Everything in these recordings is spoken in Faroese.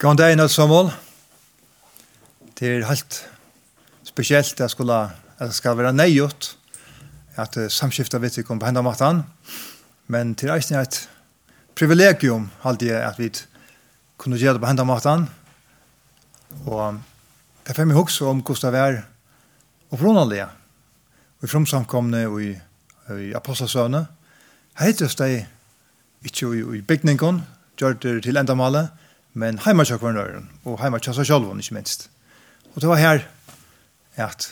Gån deg inn alt sammen. Det er helt spesielt at skulle, at det skal være nøyot at samskiftet vet vi kommer på hendene maten. Men til eisen er et privilegium alltid at vi kunne gjøre det på hendene maten. Og det er fem i hukse om hvordan det er opprunnelig. Og i fromsamkomne og i, i apostelsøvne. Her heter det ikke i, i bygningen, gjør det til endamalet, men heima tjokk var nøyren, og heima tjokk seg sjálfun, ikke minst. Og det var her at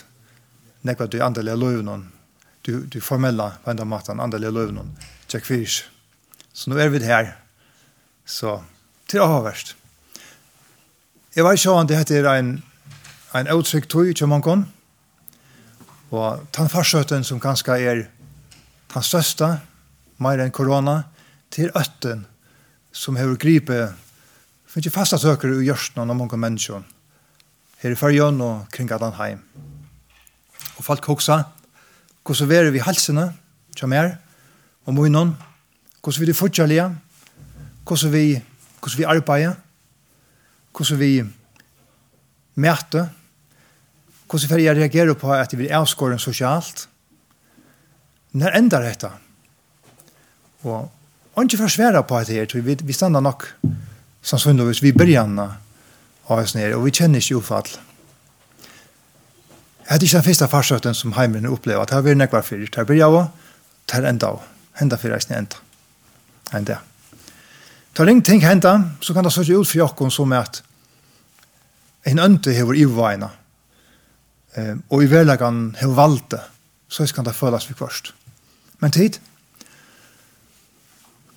nekva du andalega løyvnån, du, du formella på enda matan andalega løyvnån, tjekk fyrs. Så nå er vi her, så til å ha verst. Jeg var sjåan, det heter en, en uttrykk tog til mankon, og den farsøten som ganske er den største, enn korona, til øtten som har gripet mykje fasta søker i gjørsna av mange mennesker her i fyrjøn og kring allan heim. Og folk hoksa, hvordan er vi halsene, som er, og munnen, hvordan vi er fortjallige, hvordan vi, hvordan vi arbeider, hvordan vi mæter, hvordan vi reagerer på at vi er avskåren sosialt. Når ender dette? Og ikke for svære på at det er, vi, vi stander nok sannsynligvis vi börjarna av oss nere, og vi kjenner ikke ufall. Jeg hadde ikke den første farsøten som heimen opplevde, at det har vært nekvar fyrir, det har her blir det har enda av, henda fyrir eisne enda, enda. Tar ingen ting henda, så kan det sørge ut for jokken som er at en ønte hever i ivaina, og i verlegan hever valde, så kan det føles vi kvarst. Men tid,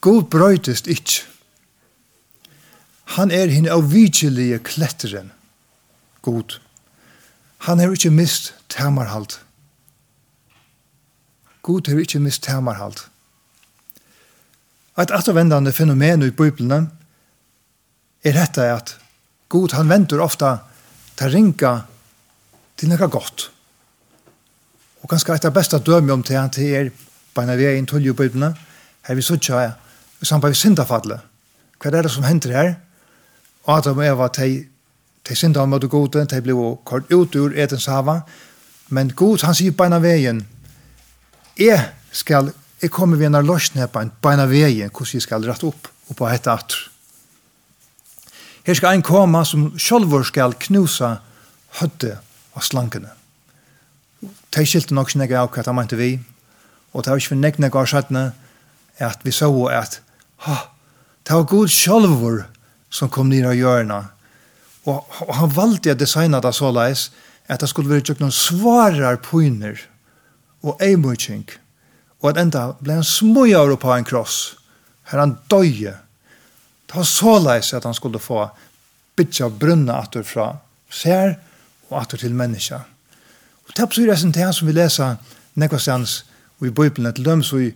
God brøytest ikkje Han er hinn av vigilige kletteren, god. Han har ikke mist tamarhalt. God har ikke mist tamarhalt. Et attervendande fenomen i Bibelen er dette at God han venter ofta til ringa til noe godt. Og kanskje et av beste dømme om til han til er beina vi er inn tullig i Bibelen, her vi så tja i samband med syndafallet. Hva er det som hender her? Adam og Eva, de, de synda om møte gode, de ble kort ut ur Edens hava, men god, han sier beina veien, jeg skal, jeg kommer ved en løsne på en beina veien, hvordan jeg skal rette opp, og på hette atter. Her skal ein komme som sjálvur skal knusa høtte av slankene. Tei skilte nok ikke av hva meinte vi, og det var ikke for nekne gav skjøttene at vi så at ha, det var god sjálvur som kom ner av hjørna. Og, og han valgte å designe det så leis at det skulle være noen svarar poiner og eimutjeng. Og at enda ble han smøyere på en kross. Her han døye. Det var så leis at han skulle få bytja brunna atur fra ser og atur til menneska. Og det betyr det han som vi leser nekvastans og i Bibelen til dem så i,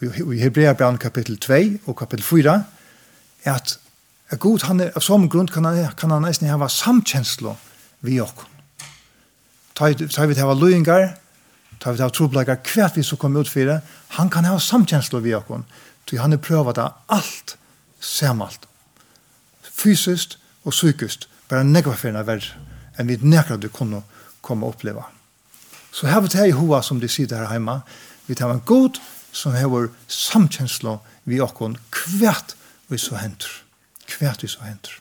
i, i Hebrea kapitel 2 og kapitel 4 er at Er god, han er, av som grunn kan han, kan han nesten hava samkjenslo vi okkon. Ta vi til hava løyngar, ta vi til hava trobleikar, hvert vi som kom ut fyrir, han kan hava samkjenslo vi ok. til han er prøvat av alt, samalt, fysiskt og psykiskt, bare nekva fyrir verre, enn vi nekra du kunne komme og oppleva. Så her vi til i hoa som de sitter her heima, vi tar en god som hever samkjenslo vi okkon kvært vi så hentur kvært vi så henter.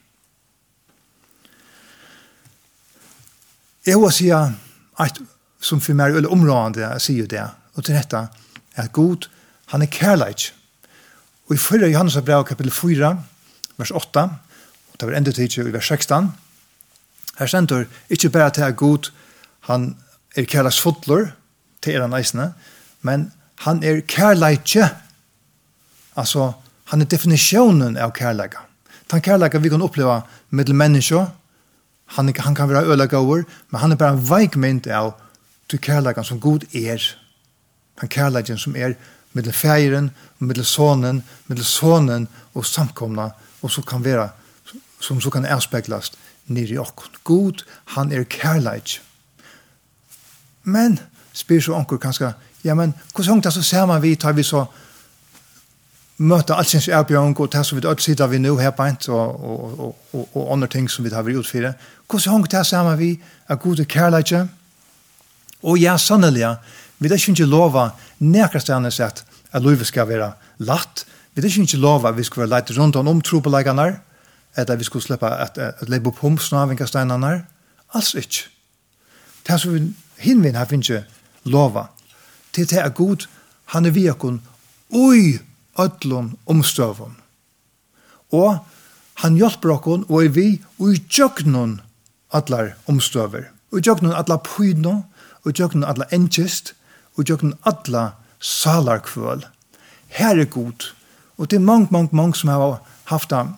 Jeg vil si at som for meg er veldig områdende, jeg sier det, og til dette, at god, han er kærleik. Og i fyrre Johannes av brev, kapittel 4, vers 8, og det var enda tid i vers 16, her sender ikke bare til at god, han er kærleiksfotler, til er han eisene, men han er kærleik, altså han er definisjonen av kærleik den kärleken vi kan uppleva med människor, han, han kan vara öliga gåvor, men han är bara en veikmynd av till kärleken som god är. Den kärleken som är med färgen, med sonen, med sonen och samkomna och så kan vara som så kan avspeglas nere i oss. God, han är kärlek. Men spyr så onkel kanske, ja men hur hängt det så ser man vi tar vi så möta allsins erbjørn, og det som vi öll sitter vi nu her på og, og, og, og, og andre ting som vi har gjort för det. hong så det sammen vi er gode kärlekje? Og ja, sannelig, vi har ikke lova nærkere stedene sett at livet skal være latt. Vi har ikke lova vi skal være leit rundt om trobeläggarna eller vi skulle at, at att, att leva på stedene. Alls ikke. Det som vi hinvin har finnet lova. Det er god, han er vi och oj, ödlun omstøvun. Og han hjelper okkon og er vi og i tjøknun atlar omstøver. Og i tjøknun atlar pynu, og i tjøknun atlar enkist, og i tjøknun atlar salarkvøl. Her er god. Og det er mange, mange, mange som har haft ham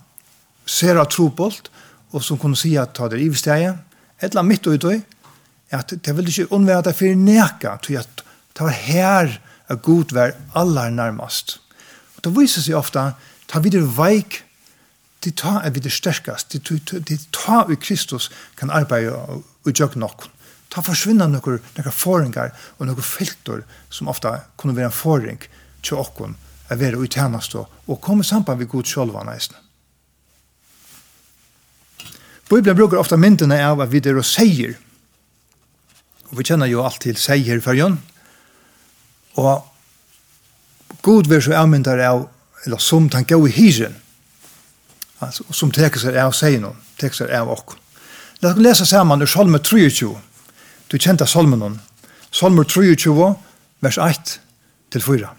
sera trobolt, og som kunne si at ta det ivsteie, etla mitt og utøy, at det vil ikke unnvære at det for neka, til at det var her at god var aller nærmast. Og det viser seg ofta, ta videre veik, de tar er videre sterkast, de, de, de ta i Kristus kan arbeide og gjøre nok. Ta forsvinna noen, noen foringar og noen filter som ofte kunne være en foring til okken er være i tjenest og komme sammen med god sjølva nesten. Bibelen bruker ofte myndene av at vi der og sier. Og vi kjenner jo alt til sier, for Jønn. Og god vær så avmyndar av, eller som han gav i hyren, altså, som teker seg av seg noen, teker seg av okken. La oss lese sammen ur Salme 23, du kjente Salmen noen. Salmer 23, vers 1 til 4.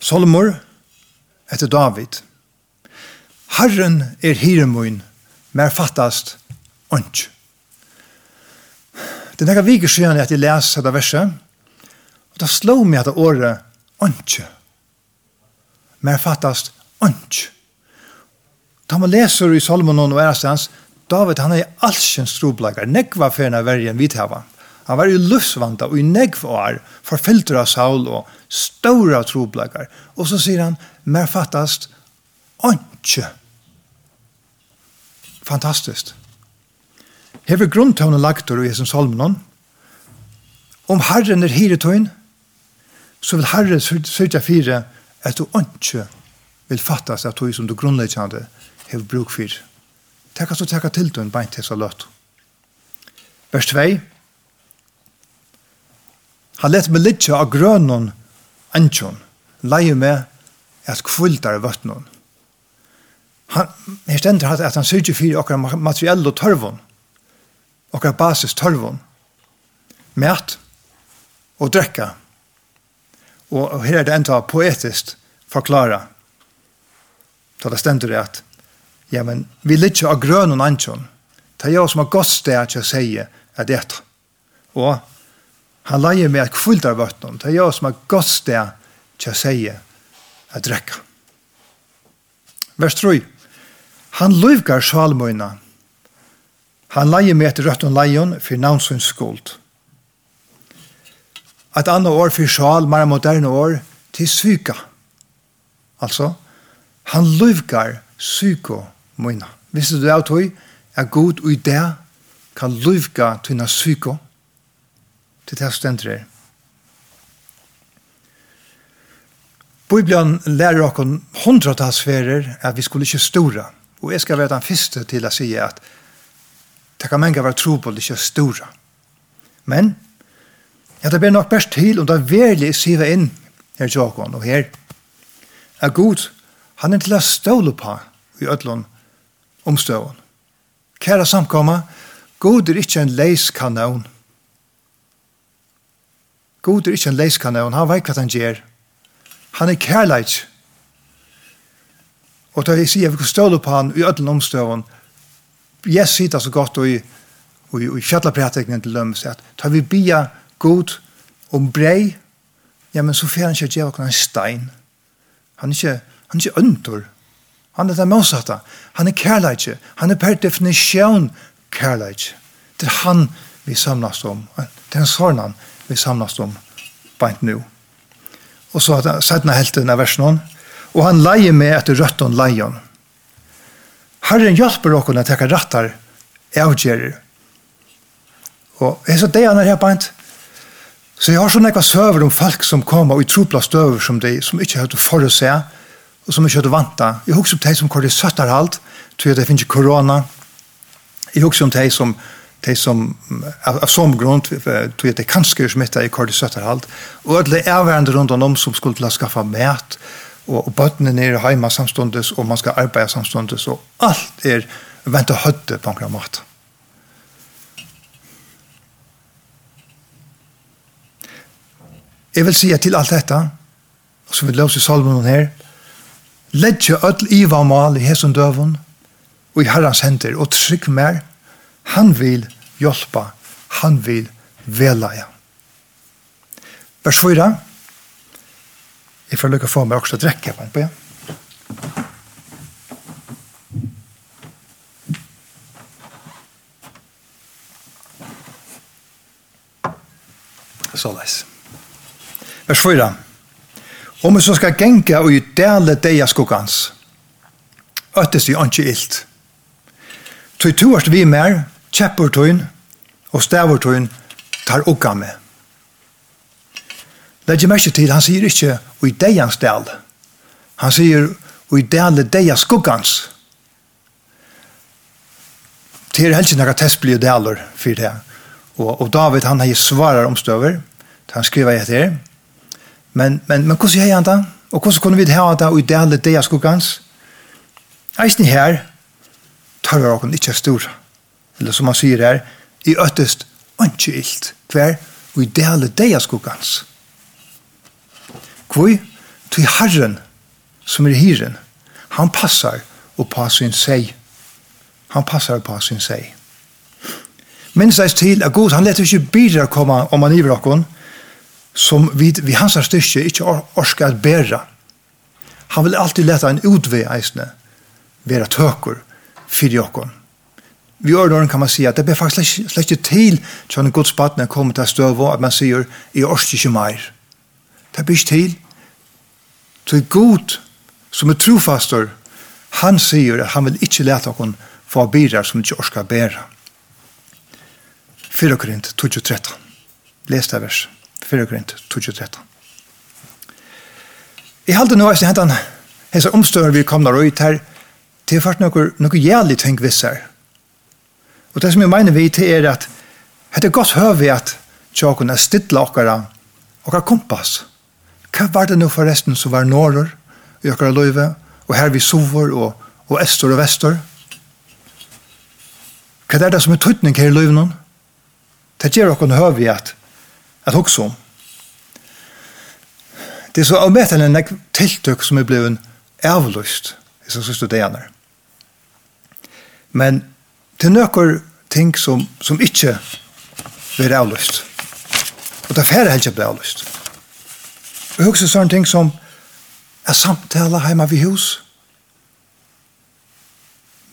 Salmer etter David. Herren er hiremoin, mer fattast onk. Det er nekka viker siden at jeg leser dette verset, og da slår meg at året ønske. Men fattast ønske. Da man leser i Salmon og Ærestans, David han er allsens troblagar, nekva ferna vergen vidhava. Han var i lufsvanda og i negva år, forfilter av Saul og stora troblagar. Og så sier han, mer fattast, ønske. Fantastiskt. Hever grunntøvne lagtor i Jesus Salmonon, om Herren er hiretøyen, så vil Herre sørge fire at du ikke vil fatte seg at du som du grunnleggende har bruk for. Takk at du takk til den en beint til så løtt. Vers 2. Han lett meg litt av grønnen ansjon, leie med at kvildar vøttnån. Han, her stender at han sørger for okkar materielle tørvån, okkar basis tørvån, med og drekka, og her er det enda poetisk forklara. Så det stendur det at, ja, men vi litt av grøn og antjon. Det er jo som har gått sted at jeg sier at det er. Og han leier meg at kvult av vøtten. Det er jo som har gått sted at jeg sier at drekka. Vers 3. Han løyvgar sjalmøyna. Han leier meg etter rødt og leion for navnsens skuld. Et annet år for sjal, mer moderne år, til syka. Altså, han løvgar syko møyna. Visste du av tog, er god og i det kan løvga tøyna syko til det stendt er. Bibelen lærer oss hundratals ferer at vi skulle ikke stora. Og jeg skal være den første til å si at det kan mange være tro på det ikke stora. Men Ja, det blir nok best til om det er verlig siver inn her i Jokon og her. Er god, han er til å ståle på i ødlån omstøvån. Kære samkomma, god er ikke en leiskanon. God er ikke en leiskanon, han vet hva han gjør. Han er kærleik. Og da jeg sier vi kan ståle på han i ødlån omståen, jeg sier det så godt og i, og i, i fjallapratekningen til dem, at da vi bia god om brei, ja, men så får han ikke gjøre en stein. Han er ikke, han er ikke øntor. Han er det motsatte. Han er kærleitje. Han er per definisjon kærleitje. Det er han vi samlas om. Det er en sånn vi samlas om beint nå. Og så har han sett denne helten av versen hon. Og han leier med etter røtten leion. Herren hjelper dere å teka rattar avgjerer. Og jeg så det han er her beint. Så jeg har sånne ekva søver om folk som kom og i tropla støver som de, som ikke hadde for å se, og som ikke hadde vanta. Jeg husker om de som kommer i søtterhalt, tror jeg det finnes korona. Jeg husker om de som de som av, av som grund tror jeg det kanskje smittet i kort i søtterhalt og alle avværende rundt om som skulle til å skaffe mæt og, og bøttene nere hjemme samståndes og man skal arbeide samståndes og alt er venta høtte på en måte. Jeg vil si til alt dette, og så vil løse i salmen her, Ledje öll iva mal i hesson døvun og i herrans hender og trygg mer. Han vil hjelpa han vil velaja vers 4 jeg får lykke få meg også å drekke på en på Så leis. Vers 4. Om vi så skal genga og i dele deia skuggans, øttes vi ikke ilt. Tøy tuast vi mer, kjeppertøyn og stavertøyn tar ukka med. Legg merke til, han sier ikke og i deians del. Han sier og i dele deia skuggans. Det er helst nekka testbli deler for det. Og, og David han har svarar omstøver, han skriver etter her, Men, men, men hvordan er han da? Og hvordan kunne vi ha det her da i dele det jeg skulle gans? Eisen her tar vi åkken ikke stor. Eller som man sier her, i øttest ikke ilt hver og i dele det jeg skulle gans. Hvor? Til herren som er hiren, han passar og på sin seg. Han passar og på sin seg. Minns eis til at god, han leter ikke bidra komme om han iver åkken, som vi, vi hans har styrke ikke or orsker å bære. Han vil alltid lete en utvei eisne være tøker for jokken. Vi gjør noen kan man si at det blir faktisk slett ikke til til en gods kommer er kommet til støvå at man sier i orsker ikke mer. Det blir ikke til til god som er trofastor han sier at han vil ikke lete okkon få birar som ikke orsker å bære. 4 Korint 2.13 Les det verset fyrir grint 2013. Jeg halte nå eisen hentan hese omstøver vi kom der ut her til fart nokkur nokkur jævlig tenk vissar. Og det som jeg mener vi til er at det er godt høy vi at tjokken er stidla okkara okkara kompass. Hva var det nå forresten som var norr i okkara løyve og her vi sover og, og estor og vestor? Hva er det som er tøytning her i løyve noen? Det gjør okkara høy vi at at hugsa om. Det er så avmetelig enn jeg tiltøk som er blevet avlyst i så siste dagene. Men det er noen ting som, som ikke blir avlyst. Og det er færre helst blir avlyst. Og hugsa sånne ting som er samtale hjemme ved hus.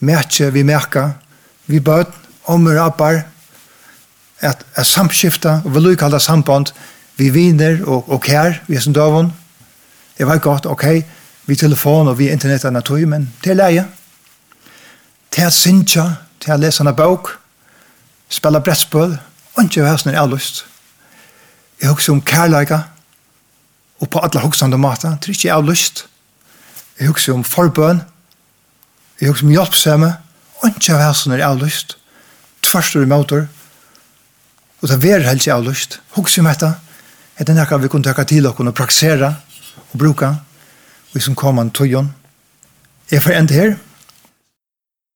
Mætje vi merker, vi bød, ommer, appar, at, at samskifta og vedløykalda samband vi viner og, og kær vi er som døven. Det var godt, ok, vi telefon og vi internet er natur, men det er leie. Det er sinja, det er lesende bok, spela brettspøl, og ikke høysen er avlyst. Jeg husker om kærleika, og på alle hoksande mater, det er ikke avlyst. Jeg husker om forbøn, jeg husker om hjelpsemme, og ikke høysen er avlyst. Tverstor i motor, Og det er helst jeg lyst. Hugs vi med det. Det er noe vi kunne takke til dere og praksere og bruke. Vi som kommer til tøyen. Jeg får enda her.